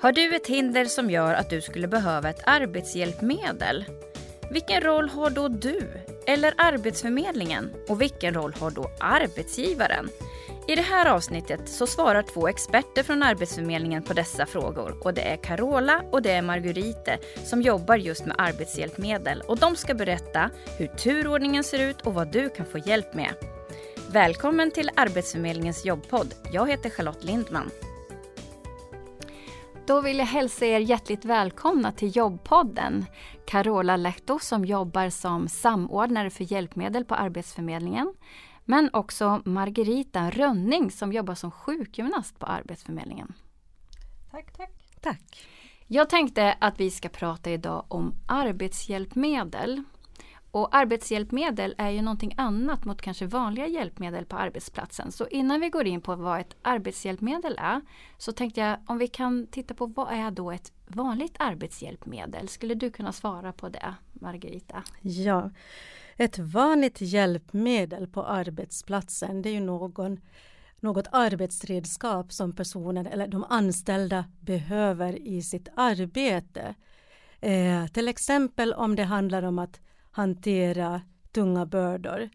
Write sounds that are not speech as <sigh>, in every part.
Har du ett hinder som gör att du skulle behöva ett arbetshjälpmedel? Vilken roll har då du eller Arbetsförmedlingen och vilken roll har då arbetsgivaren? I det här avsnittet så svarar två experter från Arbetsförmedlingen på dessa frågor och det är Carola och det är Margurite som jobbar just med arbetshjälpmedel och de ska berätta hur turordningen ser ut och vad du kan få hjälp med. Välkommen till Arbetsförmedlingens jobbpodd. Jag heter Charlotte Lindman. Då vill jag hälsa er hjärtligt välkomna till Jobbpodden. Carola Lehto som jobbar som samordnare för hjälpmedel på Arbetsförmedlingen. Men också Margarita Rönning som jobbar som sjukgymnast på Arbetsförmedlingen. Tack, tack. Tack. Jag tänkte att vi ska prata idag om arbetshjälpmedel. Och arbetshjälpmedel är ju någonting annat mot kanske vanliga hjälpmedel på arbetsplatsen. Så innan vi går in på vad ett arbetshjälpmedel är så tänkte jag om vi kan titta på vad är då ett vanligt arbetshjälpmedel? Skulle du kunna svara på det, Margarita? Ja, ett vanligt hjälpmedel på arbetsplatsen det är ju någon, något arbetsredskap som personen eller de anställda behöver i sitt arbete. Eh, till exempel om det handlar om att hantera tunga bördor.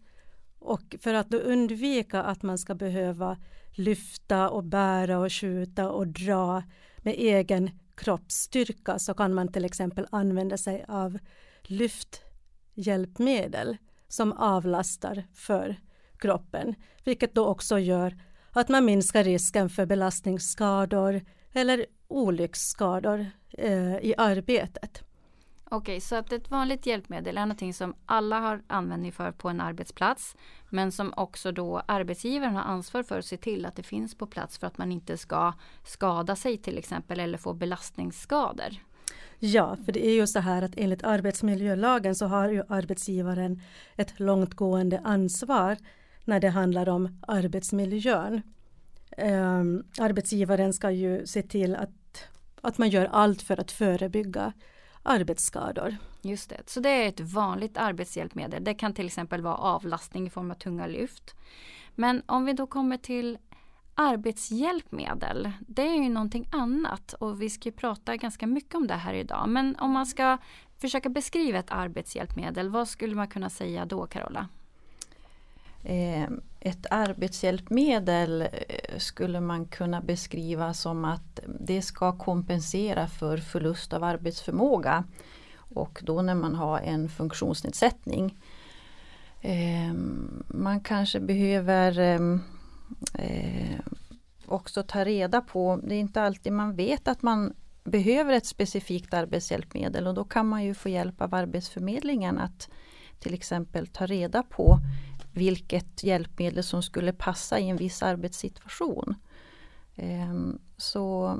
Och för att då undvika att man ska behöva lyfta och bära och skjuta och dra med egen kroppsstyrka så kan man till exempel använda sig av lyfthjälpmedel som avlastar för kroppen, vilket då också gör att man minskar risken för belastningsskador eller olycksskador eh, i arbetet. Okej, så att ett vanligt hjälpmedel är någonting som alla har användning för på en arbetsplats. Men som också då arbetsgivaren har ansvar för att se till att det finns på plats för att man inte ska skada sig till exempel eller få belastningsskador. Ja, för det är ju så här att enligt arbetsmiljölagen så har ju arbetsgivaren ett långtgående ansvar när det handlar om arbetsmiljön. Um, arbetsgivaren ska ju se till att, att man gör allt för att förebygga arbetsskador. Just det, så det är ett vanligt arbetshjälpmedel. Det kan till exempel vara avlastning i form av tunga lyft. Men om vi då kommer till arbetshjälpmedel, det är ju någonting annat och vi ska prata ganska mycket om det här idag. Men om man ska försöka beskriva ett arbetshjälpmedel, vad skulle man kunna säga då Carola? Eh, ett arbetshjälpmedel eh, skulle man kunna beskriva som att det ska kompensera för förlust av arbetsförmåga. Och då när man har en funktionsnedsättning. Eh, man kanske behöver också ta reda på, det är inte alltid man vet att man behöver ett specifikt arbetshjälpmedel och då kan man ju få hjälp av Arbetsförmedlingen att till exempel ta reda på vilket hjälpmedel som skulle passa i en viss arbetssituation. Ehm, så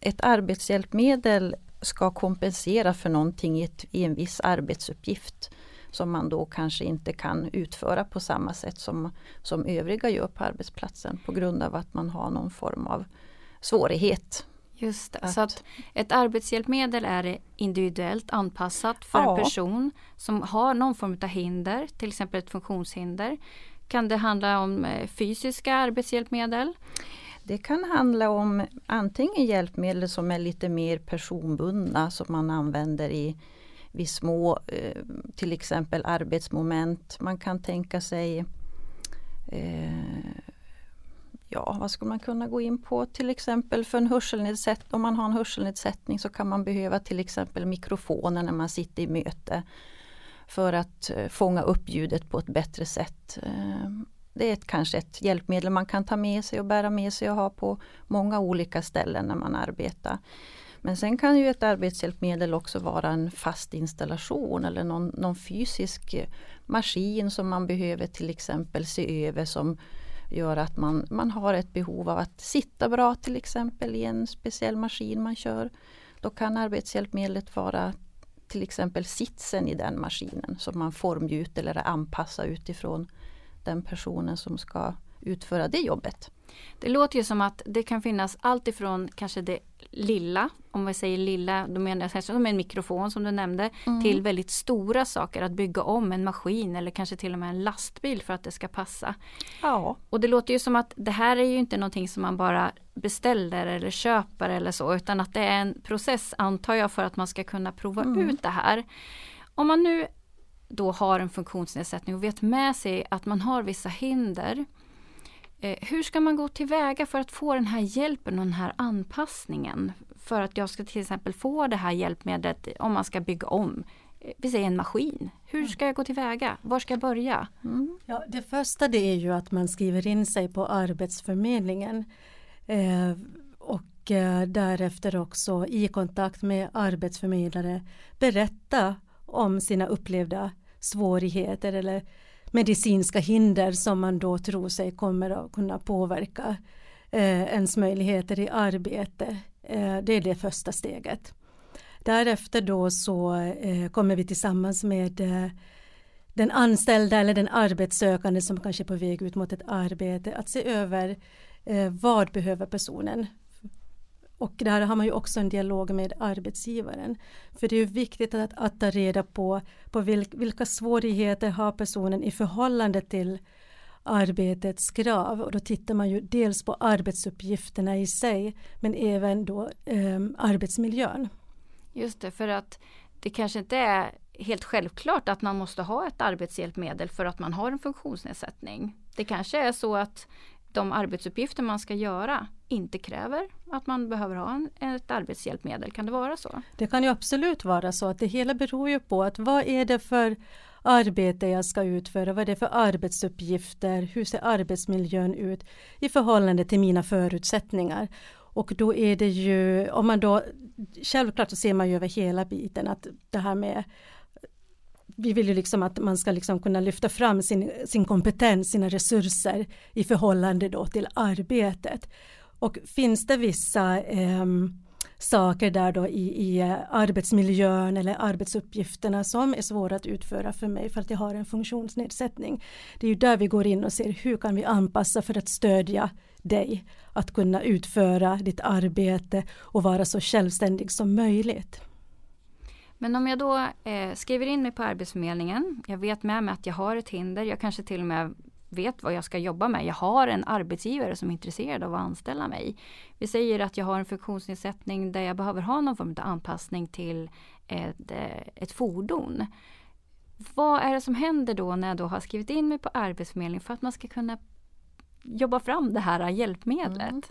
ett arbetshjälpmedel ska kompensera för någonting i, ett, i en viss arbetsuppgift som man då kanske inte kan utföra på samma sätt som, som övriga gör på arbetsplatsen på grund av att man har någon form av svårighet Just det. Att, så att ett arbetshjälpmedel är individuellt anpassat för ja. en person som har någon form av hinder, till exempel ett funktionshinder. Kan det handla om eh, fysiska arbetshjälpmedel? Det kan handla om antingen hjälpmedel som är lite mer personbundna som man använder i vid små eh, till exempel arbetsmoment. Man kan tänka sig eh, ja, vad skulle man kunna gå in på? Till exempel för en hörselnedsättning, om man har en hörselnedsättning så kan man behöva till exempel mikrofoner när man sitter i möte för att eh, fånga upp ljudet på ett bättre sätt. Eh, det är ett, kanske ett hjälpmedel man kan ta med sig och bära med sig och ha på många olika ställen när man arbetar. Men sen kan ju ett arbetshjälpmedel också vara en fast installation eller någon, någon fysisk maskin som man behöver till exempel se över som gör att man, man har ett behov av att sitta bra till exempel i en speciell maskin man kör. Då kan arbetshjälpmedlet vara till exempel sitsen i den maskinen som man formgjuter eller anpassar utifrån den personen som ska utföra det jobbet. Det låter ju som att det kan finnas allt ifrån kanske det lilla, om vi säger lilla, då menar jag som en mikrofon som du nämnde, mm. till väldigt stora saker, att bygga om en maskin eller kanske till och med en lastbil för att det ska passa. Ja. Och det låter ju som att det här är ju inte någonting som man bara beställer eller köper eller så, utan att det är en process antar jag för att man ska kunna prova mm. ut det här. Om man nu då har en funktionsnedsättning och vet med sig att man har vissa hinder. Eh, hur ska man gå tillväga för att få den här hjälpen och den här anpassningen? För att jag ska till exempel få det här hjälpmedlet om man ska bygga om eh, vi säger en maskin. Hur mm. ska jag gå tillväga? Var ska jag börja? Mm. Ja, det första det är ju att man skriver in sig på Arbetsförmedlingen. Eh, och eh, därefter också i kontakt med arbetsförmedlare berätta om sina upplevda svårigheter eller medicinska hinder som man då tror sig kommer att kunna påverka eh, ens möjligheter i arbete. Eh, det är det första steget. Därefter då så eh, kommer vi tillsammans med eh, den anställda eller den arbetssökande som kanske är på väg ut mot ett arbete att se över eh, vad behöver personen och där har man ju också en dialog med arbetsgivaren. För det är viktigt att, att ta reda på, på vilk, vilka svårigheter har personen i förhållande till arbetets krav och då tittar man ju dels på arbetsuppgifterna i sig men även då eh, arbetsmiljön. Just det, för att det kanske inte är helt självklart att man måste ha ett arbetshjälpmedel för att man har en funktionsnedsättning. Det kanske är så att de arbetsuppgifter man ska göra inte kräver att man behöver ha en, ett arbetshjälpmedel. Kan det vara så? Det kan ju absolut vara så att det hela beror ju på att vad är det för arbete jag ska utföra, vad är det för arbetsuppgifter, hur ser arbetsmiljön ut i förhållande till mina förutsättningar. Och då är det ju, om man då, självklart så ser man ju över hela biten att det här med vi vill ju liksom att man ska liksom kunna lyfta fram sin, sin kompetens, sina resurser i förhållande då till arbetet. Och finns det vissa eh, saker där då i, i eh, arbetsmiljön eller arbetsuppgifterna som är svåra att utföra för mig för att jag har en funktionsnedsättning. Det är ju där vi går in och ser hur kan vi anpassa för att stödja dig att kunna utföra ditt arbete och vara så självständig som möjligt. Men om jag då eh, skriver in mig på Arbetsförmedlingen, jag vet med mig att jag har ett hinder, jag kanske till och med vet vad jag ska jobba med. Jag har en arbetsgivare som är intresserad av att anställa mig. Vi säger att jag har en funktionsnedsättning där jag behöver ha någon form av anpassning till eh, ett, ett fordon. Vad är det som händer då när jag då har skrivit in mig på Arbetsförmedlingen för att man ska kunna jobba fram det här hjälpmedlet? Mm.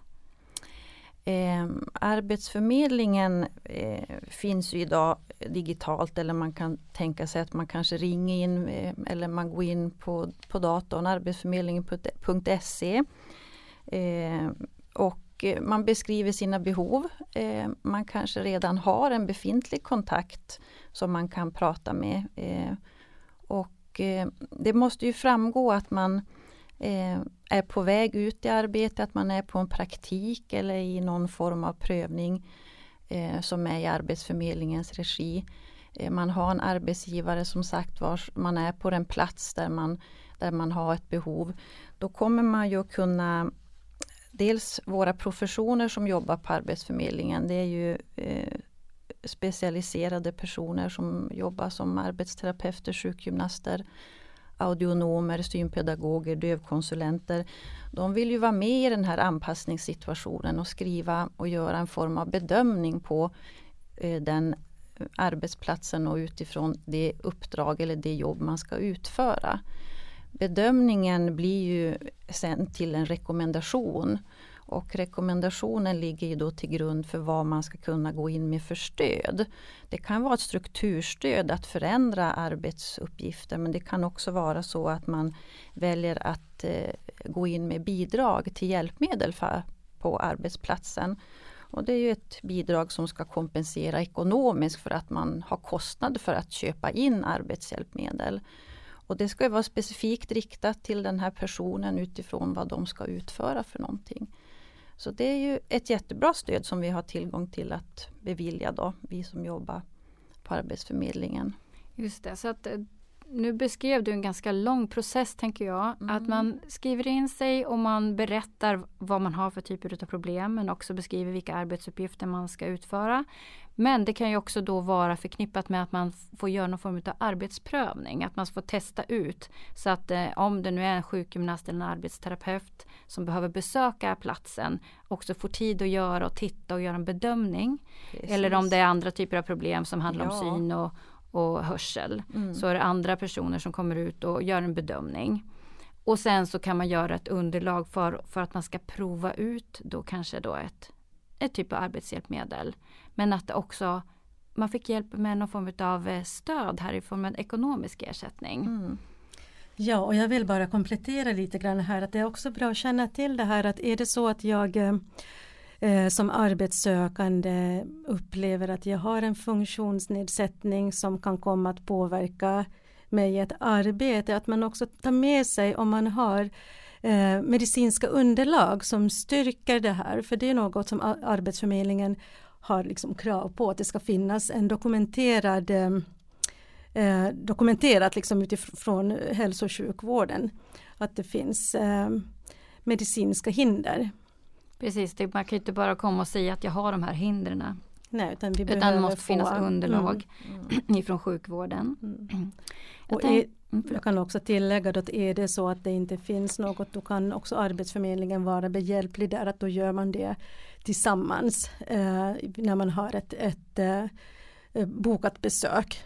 Eh, Arbetsförmedlingen eh, finns ju idag digitalt eller man kan tänka sig att man kanske ringer in eh, eller man går in på, på datorn, arbetsförmedlingen.se ehm, eh, och man beskriver sina behov. Eh, man kanske redan har en befintlig kontakt som man kan prata med. Ehm, eh, och det måste ju framgå att man eh, Eh, är på väg ut i arbete, att man är på en praktik eller i någon form av prövning eh, som är i Arbetsförmedlingens regi. Eh, man har en arbetsgivare som sagt var man är på den plats där man, där man har ett behov. Då kommer man ju kunna Dels våra professioner som jobbar på Arbetsförmedlingen, det är ju eh, specialiserade personer som jobbar som arbetsterapeuter, sjukgymnaster, audionomer, synpedagoger, dövkonsulenter. De vill ju vara med i den här anpassningssituationen och skriva och göra en form av bedömning på eh, den arbetsplatsen och utifrån det uppdrag eller det jobb man ska utföra. Bedömningen blir ju sen till en rekommendation och rekommendationen ligger ju då till grund för vad man ska kunna gå in med för stöd. Det kan vara ett strukturstöd att förändra arbetsuppgifter men det kan också vara så att man väljer att eh, gå in med bidrag till hjälpmedel för, på arbetsplatsen. Och det är ju ett bidrag som ska kompensera ekonomiskt för att man har kostnader för att köpa in arbetshjälpmedel. Och det ska vara specifikt riktat till den här personen utifrån vad de ska utföra för någonting. Så det är ju ett jättebra stöd som vi har tillgång till att bevilja då, vi som jobbar på Arbetsförmedlingen. Just det, så att eh, nu beskrev du en ganska lång process tänker jag. Mm. Att man skriver in sig och man berättar vad man har för typer av problem men också beskriver vilka arbetsuppgifter man ska utföra. Men det kan ju också då vara förknippat med att man får göra någon form av arbetsprövning. Att man får testa ut. Så att eh, om det nu är en sjukgymnast eller en arbetsterapeut som behöver besöka platsen också får tid att göra och titta och göra en bedömning. Precis. Eller om det är andra typer av problem som handlar ja. om syn och, och hörsel. Mm. Så är det andra personer som kommer ut och gör en bedömning. Och sen så kan man göra ett underlag för, för att man ska prova ut då kanske då ett, ett typ av arbetshjälpmedel. Men att också man fick hjälp med någon form av eh, stöd här i form av ekonomisk ersättning. Mm. Ja, och jag vill bara komplettera lite grann här att det är också bra att känna till det här att är det så att jag eh, eh som arbetssökande upplever att jag har en funktionsnedsättning som kan komma att påverka mig i ett arbete, att man också tar med sig om man har eh, medicinska underlag som styrker det här, för det är något som Arbetsförmedlingen har liksom krav på att det ska finnas en dokumenterad eh, eh, dokumenterat liksom utifrån hälso och sjukvården att det finns eh, medicinska hinder. Precis, det, man kan inte bara komma och säga att jag har de här hindren. Nej, utan, vi utan det måste få, finnas underlag mm, mm. <clears throat> ifrån sjukvården. Mm. Är, mm, Mm, jag kan också tillägga att är det så att det inte finns något då kan också Arbetsförmedlingen vara behjälplig där att då gör man det tillsammans eh, när man har ett, ett eh, bokat besök.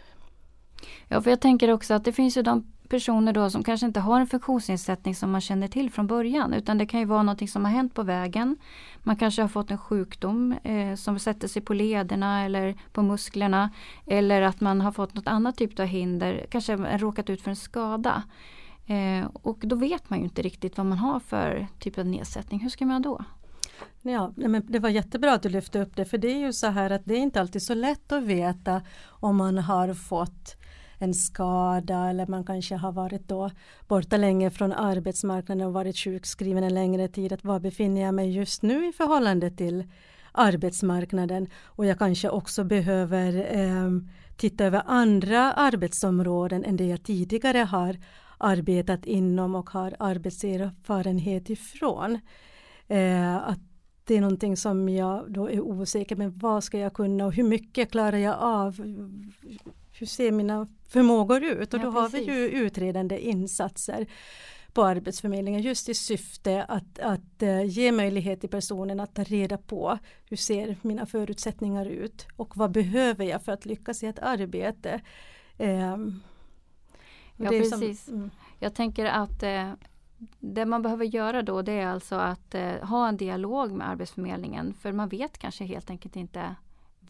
Ja, för jag tänker också att det finns ju de personer då som kanske inte har en funktionsnedsättning som man känner till från början utan det kan ju vara någonting som har hänt på vägen. Man kanske har fått en sjukdom eh, som sätter sig på lederna eller på musklerna eller att man har fått något annat typ av hinder, kanske råkat ut för en skada. Eh, och då vet man ju inte riktigt vad man har för typ av nedsättning. Hur ska man då? Ja, men det var jättebra att du lyfte upp det för det är ju så här att det är inte alltid så lätt att veta om man har fått en skada eller man kanske har varit då borta länge från arbetsmarknaden och varit sjukskriven en längre tid. Att var befinner jag mig just nu i förhållande till arbetsmarknaden och jag kanske också behöver eh, titta över andra arbetsområden än det jag tidigare har arbetat inom och har arbetserfarenhet ifrån. Eh, att det är någonting som jag då är osäker med vad ska jag kunna och hur mycket klarar jag av? Hur ser mina förmågor ut? Och ja, då har vi ju utredande insatser på Arbetsförmedlingen just i syfte att, att uh, ge möjlighet till personen att ta reda på hur ser mina förutsättningar ut och vad behöver jag för att lyckas i ett arbete. Um, ja precis. Som, mm. Jag tänker att uh, det man behöver göra då det är alltså att uh, ha en dialog med Arbetsförmedlingen för man vet kanske helt enkelt inte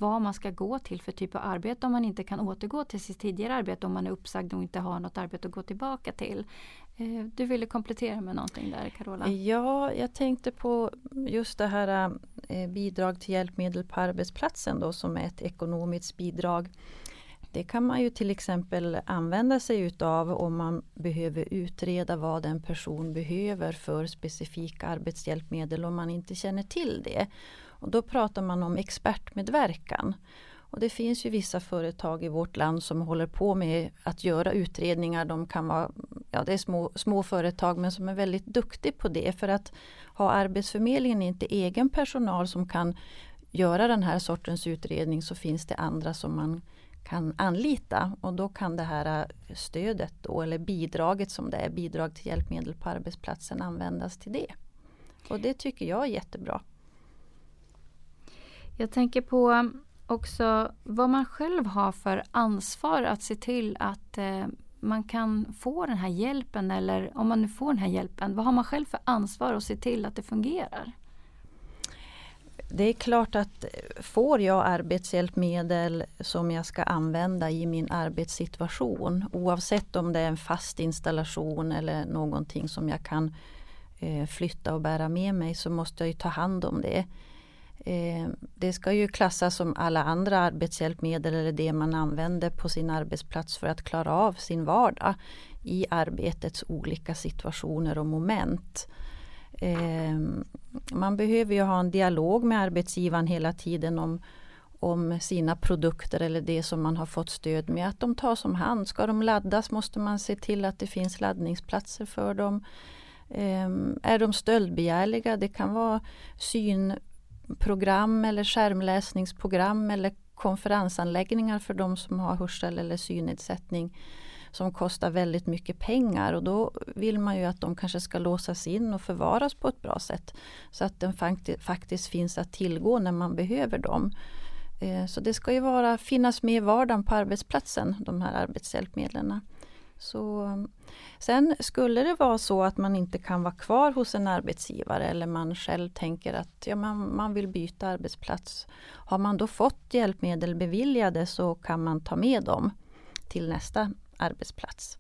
vad man ska gå till för typ av arbete om man inte kan återgå till sitt tidigare arbete om man är uppsagd och inte har något arbete att gå tillbaka till. Eh, du ville komplettera med någonting där Carola? Ja, jag tänkte på just det här eh, bidrag till hjälpmedel på arbetsplatsen då som är ett ekonomiskt bidrag. Det kan man ju till exempel använda sig utav om man behöver utreda vad en person behöver för specifika arbetshjälpmedel om man inte känner till det. Och då pratar man om expertmedverkan. Och det finns ju vissa företag i vårt land som håller på med att göra utredningar. De kan vara, ja det är små, små företag men som är väldigt duktiga på det. För att ha Arbetsförmedlingen inte egen personal som kan göra den här sortens utredning så finns det andra som man kan anlita och då kan det här stödet då, eller bidraget som det är, bidrag till hjälpmedel på arbetsplatsen användas till det. Och det tycker jag är jättebra. Jag tänker på också vad man själv har för ansvar att se till att eh, man kan få den här hjälpen eller om man nu får den här hjälpen, vad har man själv för ansvar att se till att det fungerar? Det är klart att eh, får jag arbetshjälpmedel som jag ska använda i min arbetssituation oavsett om det är en fast installation eller någonting som jag kan eh, flytta och bära med mig så måste jag ta hand om det. Eh, det ska ju klassas som alla andra arbetshjälpmedel eller det man använder på sin arbetsplats för att klara av sin vardag i arbetets olika situationer och moment. Eh, man behöver ju ha en dialog med arbetsgivaren hela tiden om, om sina produkter eller det som man har fått stöd med, att de tas om hand. Ska de laddas måste man se till att det finns laddningsplatser för dem. Um, är de stöldbegärliga? Det kan vara program eller skärmläsningsprogram eller konferensanläggningar för de som har hörsel eller synnedsättning som kostar väldigt mycket pengar och då vill man ju att de kanske ska låsas in och förvaras på ett bra sätt. Så att den faktiskt finns att tillgå när man behöver dem. Eh, så det ska ju vara, finnas med i vardagen på arbetsplatsen, de här arbetshjälpmedlen. Så, sen skulle det vara så att man inte kan vara kvar hos en arbetsgivare eller man själv tänker att ja, man, man vill byta arbetsplats. Har man då fått hjälpmedel beviljade så kan man ta med dem till nästa arbetsplats.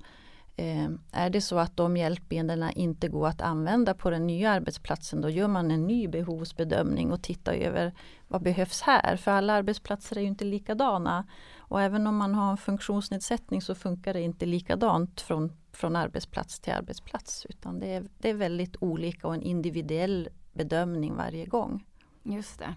Eh, är det så att de hjälpmedlen inte går att använda på den nya arbetsplatsen då gör man en ny behovsbedömning och tittar över vad behövs här? För alla arbetsplatser är ju inte likadana. Och även om man har en funktionsnedsättning så funkar det inte likadant från, från arbetsplats till arbetsplats. Utan det är, det är väldigt olika och en individuell bedömning varje gång. Just det.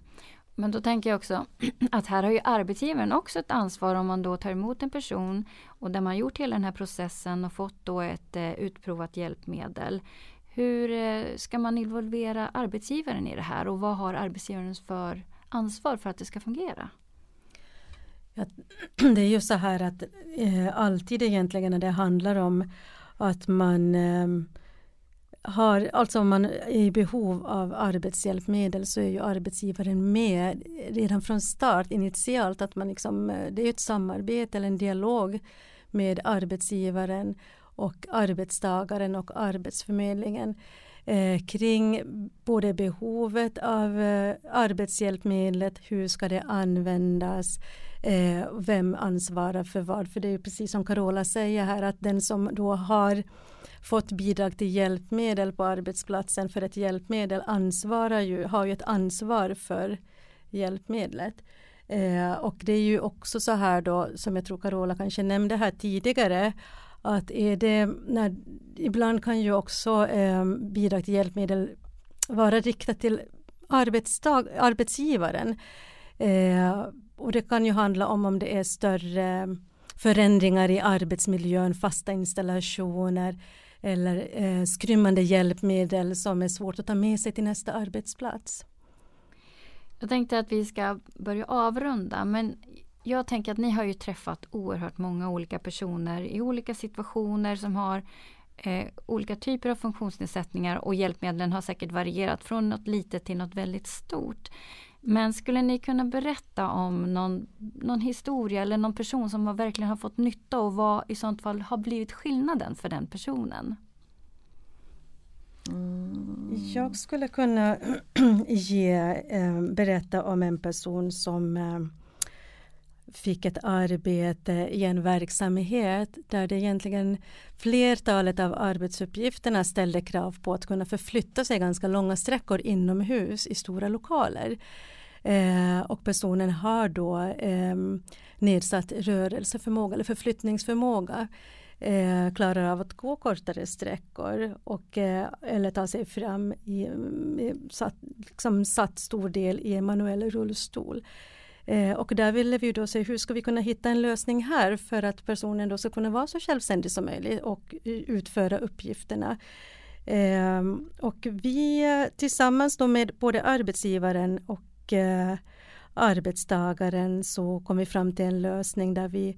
Men då tänker jag också <clears throat> att här har ju arbetsgivaren också ett ansvar om man då tar emot en person och där man gjort hela den här processen och fått då ett eh, utprovat hjälpmedel. Hur eh, ska man involvera arbetsgivaren i det här och vad har arbetsgivaren för ansvar för att det ska fungera? Ja, <clears throat> det är ju så här att eh, alltid egentligen när det handlar om att man eh, har, alltså om man är i behov av arbetshjälpmedel så är ju arbetsgivaren med redan från start initialt att man liksom, eh, det är ett samarbete eller en dialog med arbetsgivaren och arbetstagaren och arbetsförmedlingen eh, kring både behovet av eh, arbetshjälpmedlet, hur ska det användas, eh, vem ansvarar för vad. För det är precis som Carola säger här att den som då har fått bidrag till hjälpmedel på arbetsplatsen för ett hjälpmedel ansvarar ju, har ju ett ansvar för hjälpmedlet. Eh, och det är ju också så här då som jag tror Carola kanske nämnde här tidigare att är det när, ibland kan ju också eh, bidrag till hjälpmedel vara riktat till arbetsdag, arbetsgivaren. Eh, och det kan ju handla om om det är större förändringar i arbetsmiljön, fasta installationer eller eh, skrymmande hjälpmedel som är svårt att ta med sig till nästa arbetsplats. Jag tänkte att vi ska börja avrunda men jag tänker att ni har ju träffat oerhört många olika personer i olika situationer som har eh, olika typer av funktionsnedsättningar och hjälpmedlen har säkert varierat från något litet till något väldigt stort. Men skulle ni kunna berätta om någon, någon historia eller någon person som har verkligen har fått nytta och vad i sånt fall har blivit skillnaden för den personen? Mm. Jag skulle kunna <clears throat> ge, eh, berätta om en person som eh, fick ett arbete i en verksamhet där det egentligen flertalet av arbetsuppgifterna ställde krav på att kunna förflytta sig ganska långa sträckor inomhus i stora lokaler. Eh, och personen har då eh, nedsatt rörelseförmåga eller förflyttningsförmåga eh, klarar av att gå kortare sträckor och, eh, eller ta sig fram i, i satt, liksom satt stor del i en manuell rullstol. Eh, och där ville vi då se hur ska vi kunna hitta en lösning här för att personen då ska kunna vara så självständig som möjligt och utföra uppgifterna. Eh, och vi eh, tillsammans då med både arbetsgivaren och eh, arbetstagaren så kom vi fram till en lösning där vi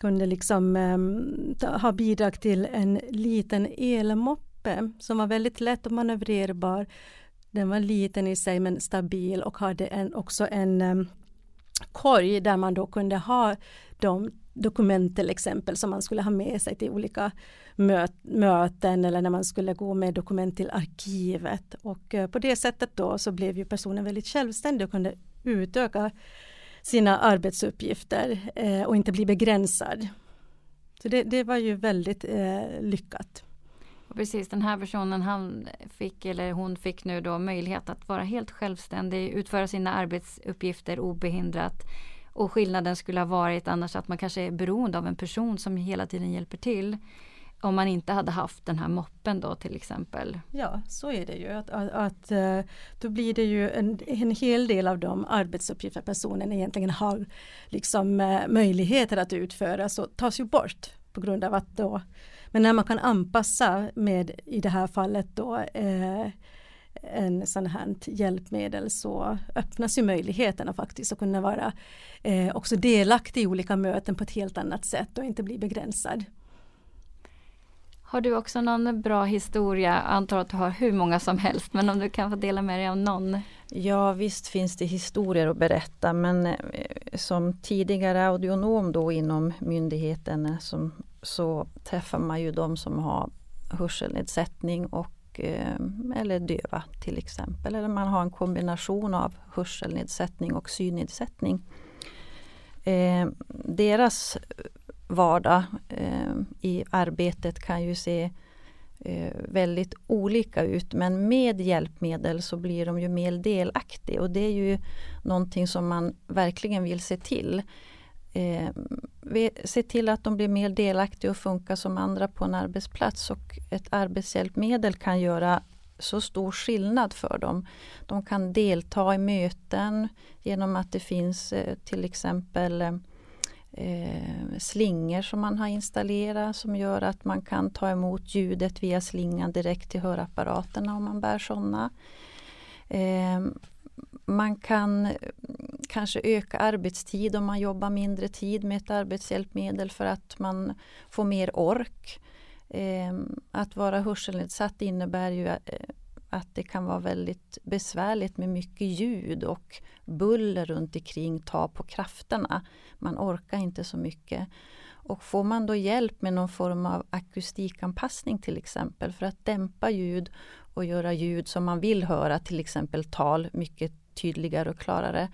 kunde liksom eh, ha bidrag till en liten elmoppe som var väldigt lätt och manövrerbar. Den var liten i sig men stabil och hade en, också en eh, korg där man då kunde ha de dokument till exempel som man skulle ha med sig till olika möten eller när man skulle gå med dokument till arkivet. Och eh, på det sättet då så blev ju personen väldigt självständig och kunde utöka sina arbetsuppgifter eh, och inte bli begränsad. Så det, det var ju väldigt eh, lyckat. Och precis, den här personen han fick eller hon fick nu då möjlighet att vara helt självständig, utföra sina arbetsuppgifter obehindrat. Och skillnaden skulle ha varit annars att man kanske är beroende av en person som hela tiden hjälper till om man inte hade haft den här moppen då till exempel? Ja, så är det ju. Att, att, att eh, då blir det ju en, en hel del av de arbetsuppgifter personen egentligen har liksom eh, möjligheter att utföra så tas ju bort på grund av att då men när man kan anpassa med i det här fallet då eh, en sån här hjälpmedel så öppnas ju möjligheterna faktiskt att kunna vara eh, också delaktig i olika möten på ett helt annat sätt och inte bli begränsad. Har du också någon bra historia? Jag antar att du har hur många som helst, men om du kan få dela med dig av någon? Ja visst finns det historier att berätta men eh, som tidigare audionom då inom myndigheten eh, som, så träffar man ju de som har hörselnedsättning och eh, eller döva till exempel. Eller man har en kombination av hörselnedsättning och synnedsättning. Eh, deras vardag Ehm, i arbetet kan ju se eh, väldigt olika ut men med hjälpmedel så blir de ju mer delaktiga och det är ju någonting som man verkligen vill se till. Eh, se till att de blir mer delaktiga och funkar som andra på en arbetsplats och ett arbetshjälpmedel kan göra så stor skillnad för dem. De kan delta i möten genom att det finns eh, till exempel ehm, eh, slingor som man har installerat som gör att man kan ta emot ljudet via slingan direkt till hörapparaterna om man bär sådana. Eh, man kan eh, kanske öka arbetstid om man jobbar mindre tid med ett arbetshjälpmedel för att man får mer ork. Eh, att vara hörselnedsatt innebär ju eh, att det kan vara väldigt besvärligt med mycket ljud och buller runt omkring, ta på krafterna. Man orkar inte så mycket. Och får man då hjälp med någon form av akustikanpassning till exempel för att dämpa ljud och göra ljud som man vill höra, till exempel tal, mycket tydligare och klarare.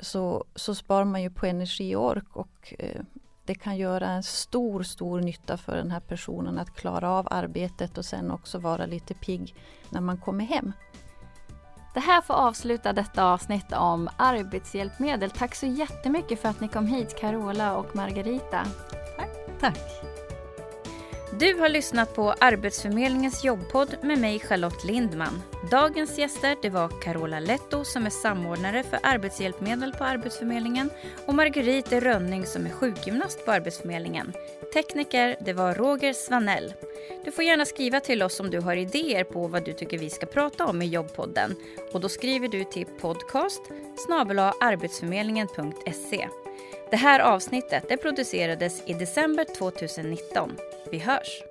Så, så sparar man ju på energi och ork och eh, det kan göra en stor, stor nytta för den här personen att klara av arbetet och sen också vara lite pigg när man kommer hem. Det här får avsluta detta avsnitt om arbetshjälpmedel. Tack så jättemycket för att ni kom hit Carola och Margarita. Tack. Tack. Du har lyssnat på Arbetsförmedlingens jobbpodd med mig Charlotte Lindman. Dagens gäster det var Carola Letto som är samordnare för arbetshjälpmedel på Arbetsförmedlingen och Marguerite Rönning som är sjukgymnast på Arbetsförmedlingen. Tekniker det var Roger Svanell. Du får gärna skriva till oss om du har idéer på vad du tycker vi ska prata om i jobbpodden och då skriver du till podcast arbetsförmedlingen.se. Det här avsnittet det producerades i december 2019. Vi hörs!